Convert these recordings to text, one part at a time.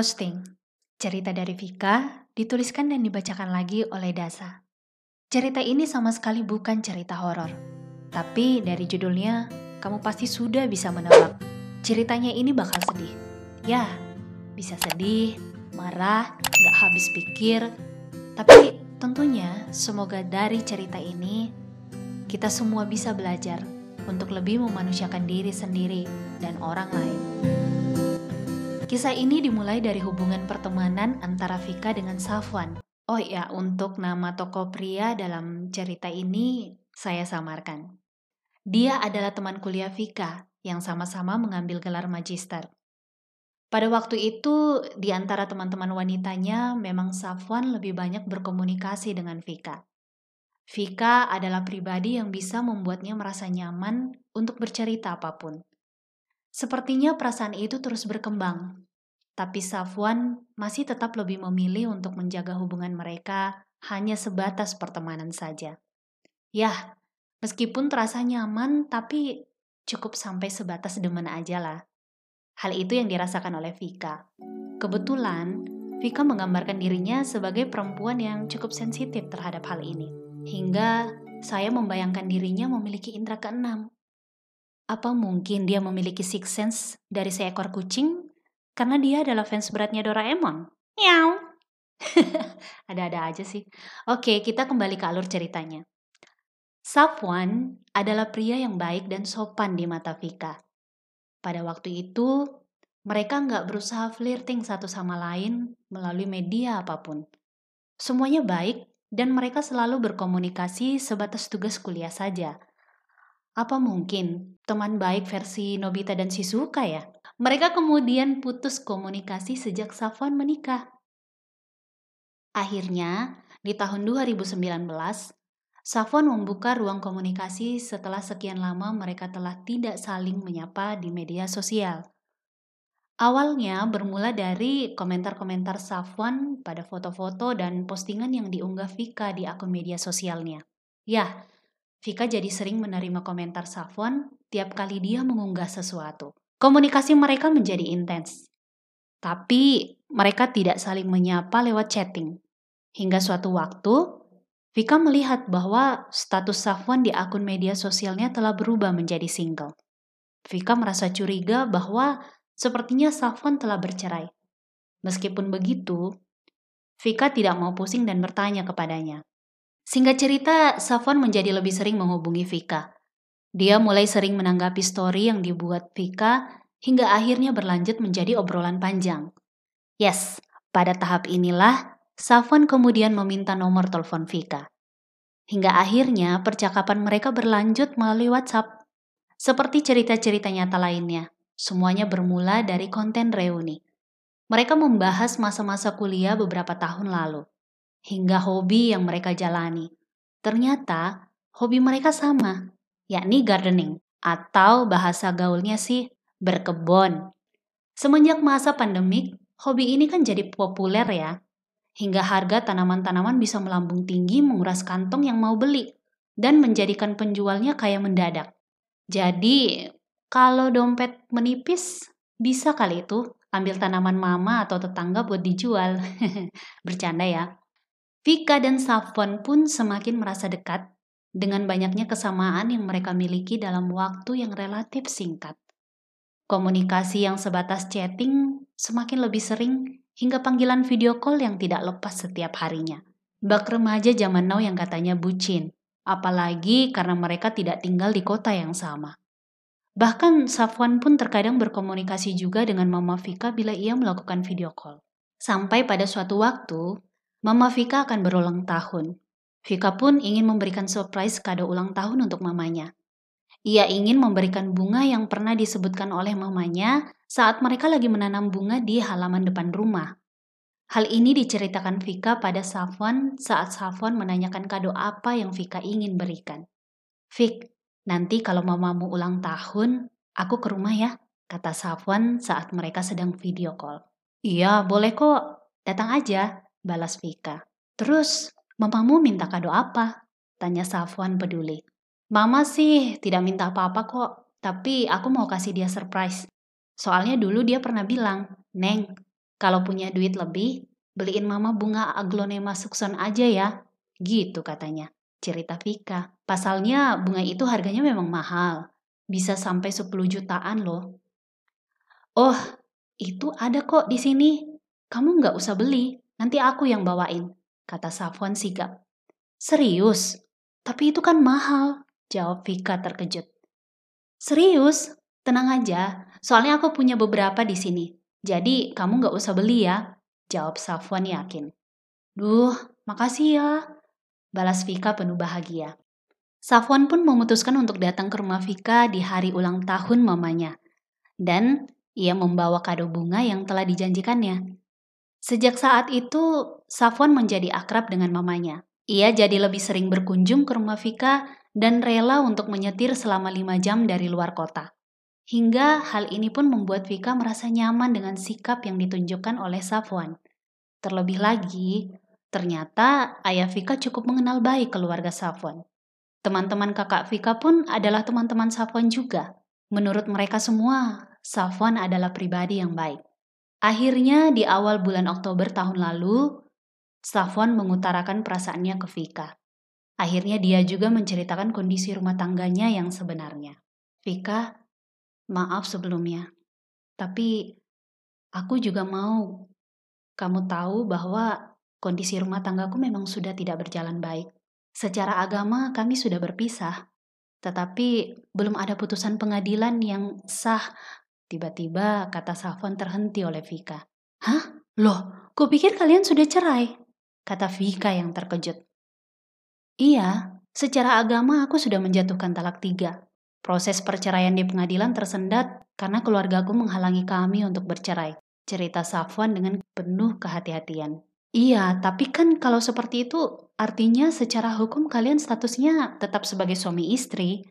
Ghosting. Cerita dari Vika dituliskan dan dibacakan lagi oleh Dasa. Cerita ini sama sekali bukan cerita horor. Tapi dari judulnya, kamu pasti sudah bisa menebak. Ceritanya ini bakal sedih. Ya, bisa sedih, marah, gak habis pikir. Tapi tentunya semoga dari cerita ini, kita semua bisa belajar untuk lebih memanusiakan diri sendiri dan orang lain. Kisah ini dimulai dari hubungan pertemanan antara Vika dengan Safwan. Oh ya, untuk nama tokoh pria dalam cerita ini saya samarkan. Dia adalah teman kuliah Vika yang sama-sama mengambil gelar magister. Pada waktu itu, di antara teman-teman wanitanya, memang Safwan lebih banyak berkomunikasi dengan Vika. Vika adalah pribadi yang bisa membuatnya merasa nyaman untuk bercerita apa pun. Sepertinya perasaan itu terus berkembang, tapi Safwan masih tetap lebih memilih untuk menjaga hubungan mereka hanya sebatas pertemanan saja. Yah, meskipun terasa nyaman, tapi cukup sampai sebatas demen aja lah. Hal itu yang dirasakan oleh Vika. Kebetulan, Vika menggambarkan dirinya sebagai perempuan yang cukup sensitif terhadap hal ini. Hingga saya membayangkan dirinya memiliki indera keenam. Apa mungkin dia memiliki six sense dari seekor kucing karena dia adalah fans beratnya Doraemon? Miau. Ada-ada aja sih. Oke, kita kembali ke alur ceritanya. Safwan adalah pria yang baik dan sopan di mata Vika. Pada waktu itu, mereka nggak berusaha flirting satu sama lain melalui media apa pun. Semuanya baik dan mereka selalu berkomunikasi sebatas tugas kuliah saja – apa mungkin teman baik versi Nobita dan Shizuka ya? Mereka kemudian putus komunikasi sejak Safwan menikah. Akhirnya, di tahun 2019, Safwan membuka ruang komunikasi setelah sekian lama mereka telah tidak saling menyapa di media sosial. Awalnya bermula dari komentar-komentar Safwan pada foto-foto dan postingan yang diunggah Vika di akun media sosialnya. Ya, Vika jadi sering menerima komentar Safwan tiap kali dia mengunggah sesuatu. Komunikasi mereka menjadi intens. Tapi mereka tidak saling menyapa lewat chatting. Hingga suatu waktu, Vika melihat bahwa status Safwan di akun media sosialnya telah berubah menjadi single. Vika merasa curiga bahwa sepertinya Safwan telah bercerai. Meskipun begitu, Vika tidak mau pusing dan bertanya kepadanya. Singkat cerita, Safwan menjadi lebih sering menghubungi Vika. Dia mulai sering menanggapi story yang dibuat Vika hingga akhirnya berlanjut menjadi obrolan panjang. Yes, pada tahap inilah Safwan kemudian meminta nomor telepon Vika. Hingga akhirnya percakapan mereka berlanjut melalui WhatsApp. Seperti cerita-cerita nyata lainnya, semuanya bermula dari konten reuni. Mereka membahas masa-masa kuliah beberapa tahun lalu hingga hobi yang mereka jalani. Ternyata hobi mereka sama, yakni gardening atau bahasa gaulnya sih berkebun. Semenjak masa pandemik, hobi ini kan jadi populer ya. Hingga harga tanaman-tanaman bisa melambung tinggi menguras kantong yang mau beli dan menjadikan penjualnya kaya mendadak. Jadi, kalau dompet menipis, bisa kali itu ambil tanaman mama atau tetangga buat dijual. Bercanda ya. Vika dan Safwan pun semakin merasa dekat dengan banyaknya kesamaan yang mereka miliki dalam waktu yang relatif singkat. Komunikasi yang sebatas chatting semakin lebih sering hingga panggilan video call yang tidak lepas setiap harinya. Bak remaja zaman now yang katanya bucin, apalagi karena mereka tidak tinggal di kota yang sama. Bahkan Safwan pun terkadang berkomunikasi juga dengan Mama Vika bila ia melakukan video call. Sampai pada suatu waktu, Mama Vika akan berulang tahun. Vika pun ingin memberikan surprise kado ulang tahun untuk mamanya. Ia ingin memberikan bunga yang pernah disebutkan oleh mamanya saat mereka lagi menanam bunga di halaman depan rumah. Hal ini diceritakan Vika pada Safwan saat Safwan menanyakan kado apa yang Vika ingin berikan. Vik, nanti kalau mamamu ulang tahun, aku ke rumah ya, kata Safwan saat mereka sedang video call. Iya, boleh kok. Datang aja, balas Vika. Terus, mamamu minta kado apa? Tanya Safwan peduli. Mama sih tidak minta apa-apa kok, tapi aku mau kasih dia surprise. Soalnya dulu dia pernah bilang, Neng, Kalau punya duit lebih, beliin mama bunga aglonema sukson aja ya. Gitu katanya, cerita Vika. Pasalnya bunga itu harganya memang mahal. Bisa sampai 10 jutaan loh. Oh, itu ada kok di sini. Kamu nggak usah beli, nanti aku yang bawain, kata Safwan sigap. Serius? Tapi itu kan mahal, jawab Vika terkejut. Serius? Tenang aja, soalnya aku punya beberapa di sini. Jadi kamu nggak usah beli ya, jawab Safwan yakin. Duh, makasih ya, balas Vika penuh bahagia. Safwan pun memutuskan untuk datang ke rumah Vika di hari ulang tahun mamanya. Dan ia membawa kado bunga yang telah dijanjikannya. Sejak saat itu, Safwan menjadi akrab dengan mamanya. Ia jadi lebih sering berkunjung ke rumah Vika dan rela untuk menyetir selama lima jam dari luar kota. Hingga hal ini pun membuat Vika merasa nyaman dengan sikap yang ditunjukkan oleh Safwan. Terlebih lagi, ternyata ayah Vika cukup mengenal baik keluarga Safwan. Teman-teman kakak Vika pun adalah teman-teman Safwan juga. Menurut mereka semua, Safwan adalah pribadi yang baik. Akhirnya di awal bulan Oktober tahun lalu, Safwan mengutarakan perasaannya ke Vika. Akhirnya dia juga menceritakan kondisi rumah tangganya yang sebenarnya. Vika, maaf sebelumnya. Tapi aku juga mau kamu tahu bahwa kondisi rumah tanggaku memang sudah tidak berjalan baik. Secara agama kami sudah berpisah, tetapi belum ada putusan pengadilan yang sah. Tiba-tiba kata Safwan terhenti oleh Vika. Hah? Loh, kupikir kalian sudah cerai? Kata Vika yang terkejut. Iya, secara agama aku sudah menjatuhkan talak tiga. Proses perceraian di pengadilan tersendat karena keluargaku menghalangi kami untuk bercerai. Cerita Safwan dengan penuh kehati-hatian. Iya, tapi kan kalau seperti itu artinya secara hukum kalian statusnya tetap sebagai suami istri.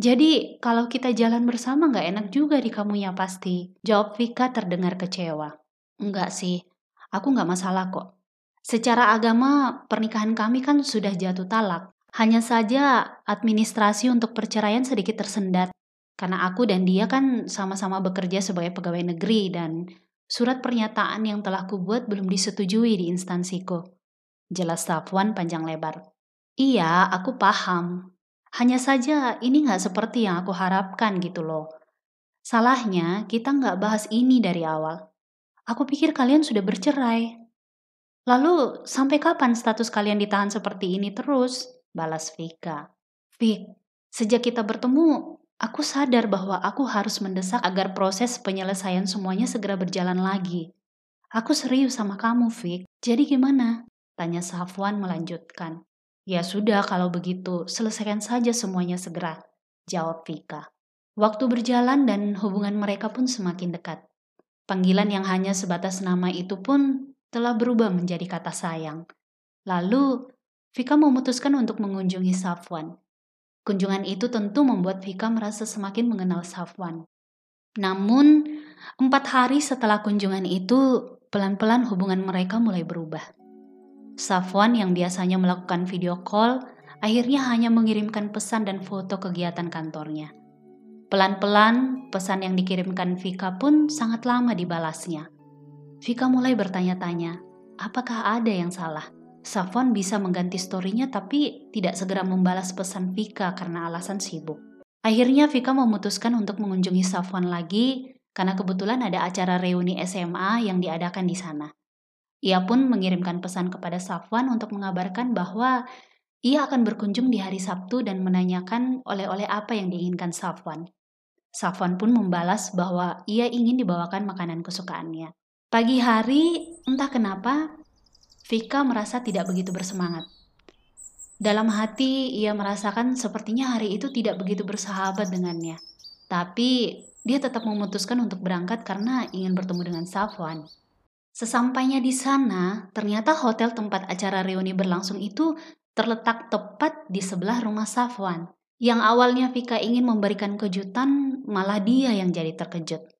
Jadi kalau kita jalan bersama nggak enak juga di kamunya pasti. Jawab Vika terdengar kecewa. Enggak sih, aku nggak masalah kok. Secara agama pernikahan kami kan sudah jatuh talak. Hanya saja administrasi untuk perceraian sedikit tersendat. Karena aku dan dia kan sama-sama bekerja sebagai pegawai negeri dan Surat pernyataan yang telah kubuat belum disetujui di instansiku. Jelas Safwan panjang lebar. Iya, aku paham. Hanya saja ini nggak seperti yang aku harapkan gitu loh. Salahnya kita nggak bahas ini dari awal. Aku pikir kalian sudah bercerai. Lalu sampai kapan status kalian ditahan seperti ini terus? Balas Vika. Vik, sejak kita bertemu, Aku sadar bahwa aku harus mendesak agar proses penyelesaian semuanya segera berjalan lagi. Aku serius sama kamu, Vic. Jadi gimana? Tanya Safwan melanjutkan. Ya sudah kalau begitu, selesaikan saja semuanya segera. Jawab Vika. Waktu berjalan dan hubungan mereka pun semakin dekat. Panggilan yang hanya sebatas nama itu pun telah berubah menjadi kata sayang. Lalu, Vika memutuskan untuk mengunjungi Safwan. Kunjungan itu tentu membuat Vika merasa semakin mengenal Safwan. Namun, empat hari setelah kunjungan itu, pelan-pelan hubungan mereka mulai berubah. Safwan yang biasanya melakukan video call, akhirnya hanya mengirimkan pesan dan foto kegiatan kantornya. Pelan-pelan, pesan yang dikirimkan Vika pun sangat lama dibalasnya. Vika mulai bertanya-tanya, apakah ada yang salah? Safwan bisa mengganti storynya tapi tidak segera membalas pesan Vika karena alasan sibuk. Akhirnya Vika memutuskan untuk mengunjungi Safwan lagi karena kebetulan ada acara reuni SMA yang diadakan di sana. Ia pun mengirimkan pesan kepada Safwan untuk mengabarkan bahwa ia akan berkunjung di hari Sabtu dan menanyakan oleh-oleh apa yang diinginkan Safwan. Safwan pun membalas bahwa ia ingin dibawakan makanan kesukaannya. Pagi hari, entah kenapa, Vika merasa tidak begitu bersemangat. Dalam hati, ia merasakan sepertinya hari itu tidak begitu bersahabat dengannya. Tapi, dia tetap memutuskan untuk berangkat karena ingin bertemu dengan Safwan. Sesampainya di sana, ternyata hotel tempat acara reuni berlangsung itu terletak tepat di sebelah rumah Safwan. Yang awalnya Vika ingin memberikan kejutan, malah dia yang jadi terkejut.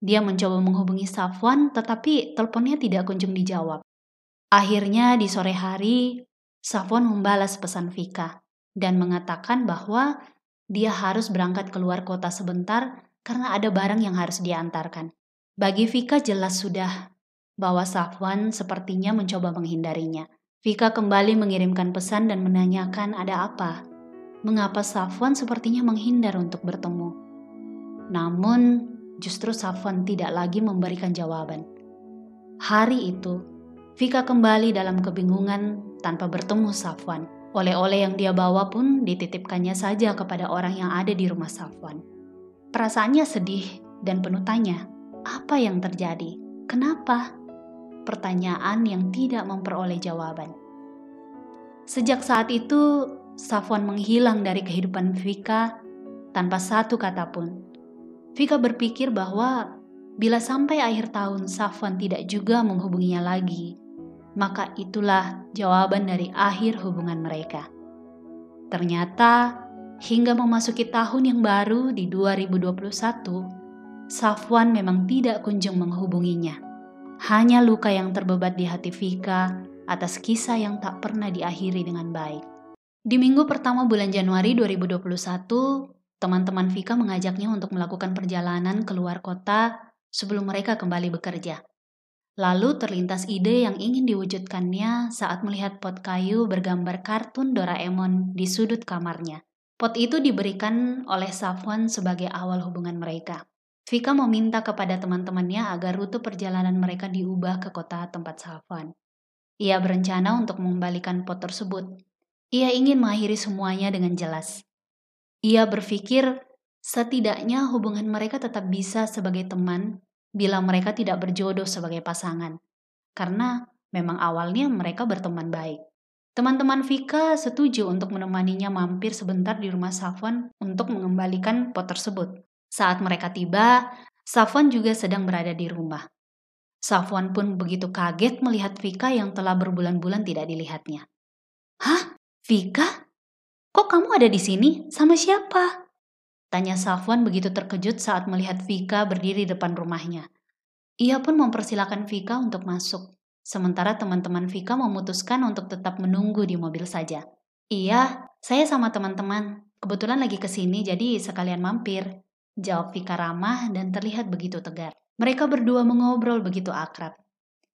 Dia mencoba menghubungi Safwan, tetapi teleponnya tidak kunjung dijawab. Akhirnya di sore hari, Safwan membalas pesan Vika dan mengatakan bahwa dia harus berangkat keluar kota sebentar karena ada barang yang harus diantarkan. Bagi Vika jelas sudah bahwa Safwan sepertinya mencoba menghindarinya. Vika kembali mengirimkan pesan dan menanyakan ada apa. Mengapa Safwan sepertinya menghindar untuk bertemu? Namun, justru Safwan tidak lagi memberikan jawaban. Hari itu, Vika kembali dalam kebingungan tanpa bertemu Safwan. Oleh-oleh yang dia bawa pun dititipkannya saja kepada orang yang ada di rumah Safwan. Perasaannya sedih dan penuh tanya, apa yang terjadi? Kenapa? Pertanyaan yang tidak memperoleh jawaban. Sejak saat itu, Safwan menghilang dari kehidupan Vika tanpa satu kata pun. Vika berpikir bahwa bila sampai akhir tahun Safwan tidak juga menghubunginya lagi, maka itulah jawaban dari akhir hubungan mereka. Ternyata, hingga memasuki tahun yang baru di 2021, Safwan memang tidak kunjung menghubunginya. Hanya luka yang terbebat di hati Vika atas kisah yang tak pernah diakhiri dengan baik. Di minggu pertama bulan Januari 2021, teman-teman Vika mengajaknya untuk melakukan perjalanan keluar kota sebelum mereka kembali bekerja. Lalu terlintas ide yang ingin diwujudkannya saat melihat pot kayu bergambar kartun Doraemon di sudut kamarnya. Pot itu diberikan oleh Safwan sebagai awal hubungan mereka. Vika meminta kepada teman-temannya agar rute perjalanan mereka diubah ke kota tempat Safwan. Ia berencana untuk mengembalikan pot tersebut. Ia ingin mengakhiri semuanya dengan jelas. Ia berpikir setidaknya hubungan mereka tetap bisa sebagai teman bila mereka tidak berjodoh sebagai pasangan. Karena memang awalnya mereka berteman baik. Teman-teman Vika setuju untuk menemaninya mampir sebentar di rumah Safwan untuk mengembalikan pot tersebut. Saat mereka tiba, Safwan juga sedang berada di rumah. Safwan pun begitu kaget melihat Vika yang telah berbulan-bulan tidak dilihatnya. Hah? Vika? Kok kamu ada di sini? Sama siapa? Tanya Safwan begitu terkejut saat melihat Vika berdiri depan rumahnya. Ia pun mempersilahkan Vika untuk masuk. Sementara teman-teman Vika memutuskan untuk tetap menunggu di mobil saja. Iya, saya sama teman-teman. Kebetulan lagi ke sini jadi sekalian mampir. Jawab Vika ramah dan terlihat begitu tegar. Mereka berdua mengobrol begitu akrab.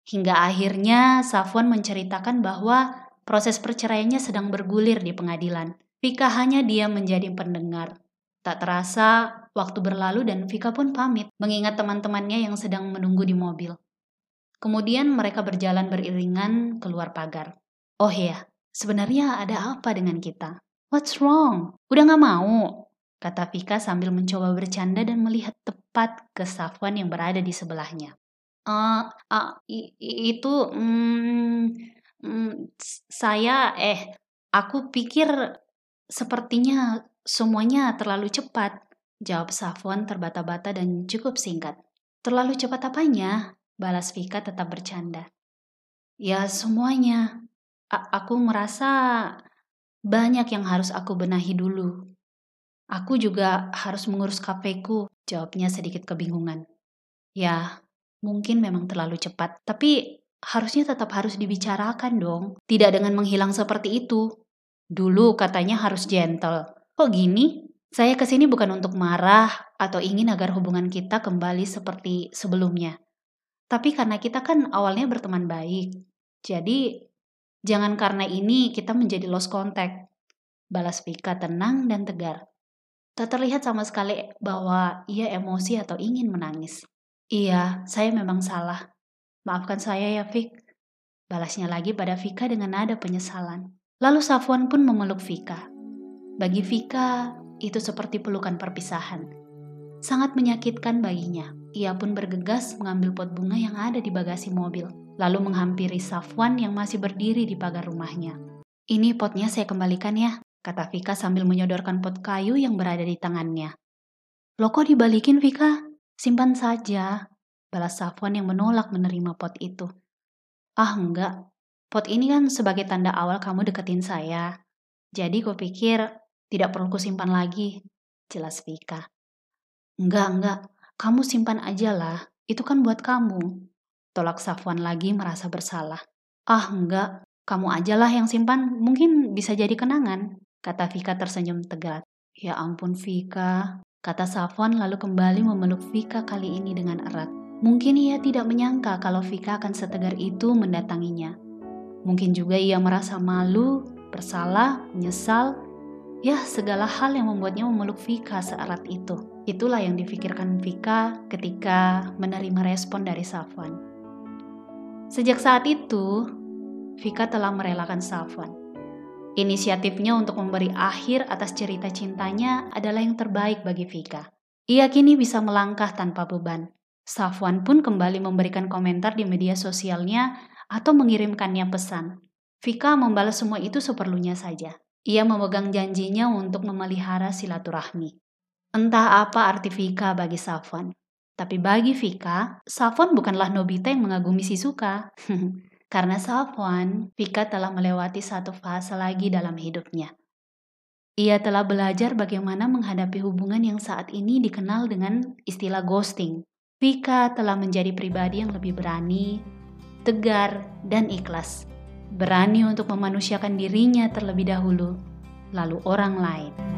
Hingga akhirnya Safwan menceritakan bahwa proses perceraiannya sedang bergulir di pengadilan. Vika hanya diam menjadi pendengar. Tak terasa, waktu berlalu dan Vika pun pamit, mengingat teman-temannya yang sedang menunggu di mobil. Kemudian mereka berjalan beriringan keluar pagar. Oh ya, sebenarnya ada apa dengan kita? What's wrong? Udah gak mau? Kata Vika sambil mencoba bercanda dan melihat tepat ke Safwan yang berada di sebelahnya. Uh, uh, itu um, um, saya eh aku pikir sepertinya semuanya terlalu cepat. Jawab Safwan terbata-bata dan cukup singkat. Terlalu cepat apanya? Balas Vika tetap bercanda. Ya semuanya. A aku merasa banyak yang harus aku benahi dulu. Aku juga harus mengurus kafeku, jawabnya sedikit kebingungan. Ya, mungkin memang terlalu cepat, tapi harusnya tetap harus dibicarakan dong. Tidak dengan menghilang seperti itu. Dulu katanya harus gentle. Kok gini? Saya ke sini bukan untuk marah atau ingin agar hubungan kita kembali seperti sebelumnya. Tapi karena kita kan awalnya berteman baik. Jadi, jangan karena ini kita menjadi lost contact. Balas Vika tenang dan tegar. Tak terlihat sama sekali bahwa ia emosi atau ingin menangis. Iya, saya memang salah. Maafkan saya ya, Fik. Balasnya lagi pada Vika dengan nada penyesalan. Lalu Safwan pun memeluk Vika. Bagi Vika, itu seperti pelukan perpisahan. Sangat menyakitkan baginya. Ia pun bergegas mengambil pot bunga yang ada di bagasi mobil, lalu menghampiri Safwan yang masih berdiri di pagar rumahnya. Ini potnya saya kembalikan ya, kata Vika sambil menyodorkan pot kayu yang berada di tangannya. Lo kok dibalikin, Vika? Simpan saja, balas Safwan yang menolak menerima pot itu. Ah, enggak. Pot ini kan sebagai tanda awal kamu deketin saya. Jadi gue pikir tidak perlu kusimpan lagi, jelas Vika. Enggak, enggak. Kamu simpan aja lah. Itu kan buat kamu. Tolak Safwan lagi merasa bersalah. Ah, enggak. Kamu ajalah yang simpan. Mungkin bisa jadi kenangan kata Vika tersenyum tegar. Ya ampun Vika, kata Safwan lalu kembali memeluk Vika kali ini dengan erat. Mungkin ia tidak menyangka kalau Vika akan setegar itu mendatanginya. Mungkin juga ia merasa malu, bersalah, menyesal, ya segala hal yang membuatnya memeluk Vika seerat itu. Itulah yang difikirkan Vika ketika menerima respon dari Safwan. Sejak saat itu, Vika telah merelakan Safwan. Inisiatifnya untuk memberi akhir atas cerita cintanya adalah yang terbaik bagi Vika. Ia kini bisa melangkah tanpa beban, Safwan pun kembali memberikan komentar di media sosialnya atau mengirimkannya pesan. Vika membalas semua itu seperlunya saja. Ia memegang janjinya untuk memelihara silaturahmi. Entah apa arti Vika bagi Safwan. Tapi bagi Vika, Safwan bukanlah Nobita yang mengagumi Shizuka. Karena Safwan, Vika telah melewati satu fase lagi dalam hidupnya. Ia telah belajar bagaimana menghadapi hubungan yang saat ini dikenal dengan istilah ghosting. Vika telah menjadi pribadi yang lebih berani, tegar, dan ikhlas. Berani untuk memanusiakan dirinya terlebih dahulu, lalu orang lain.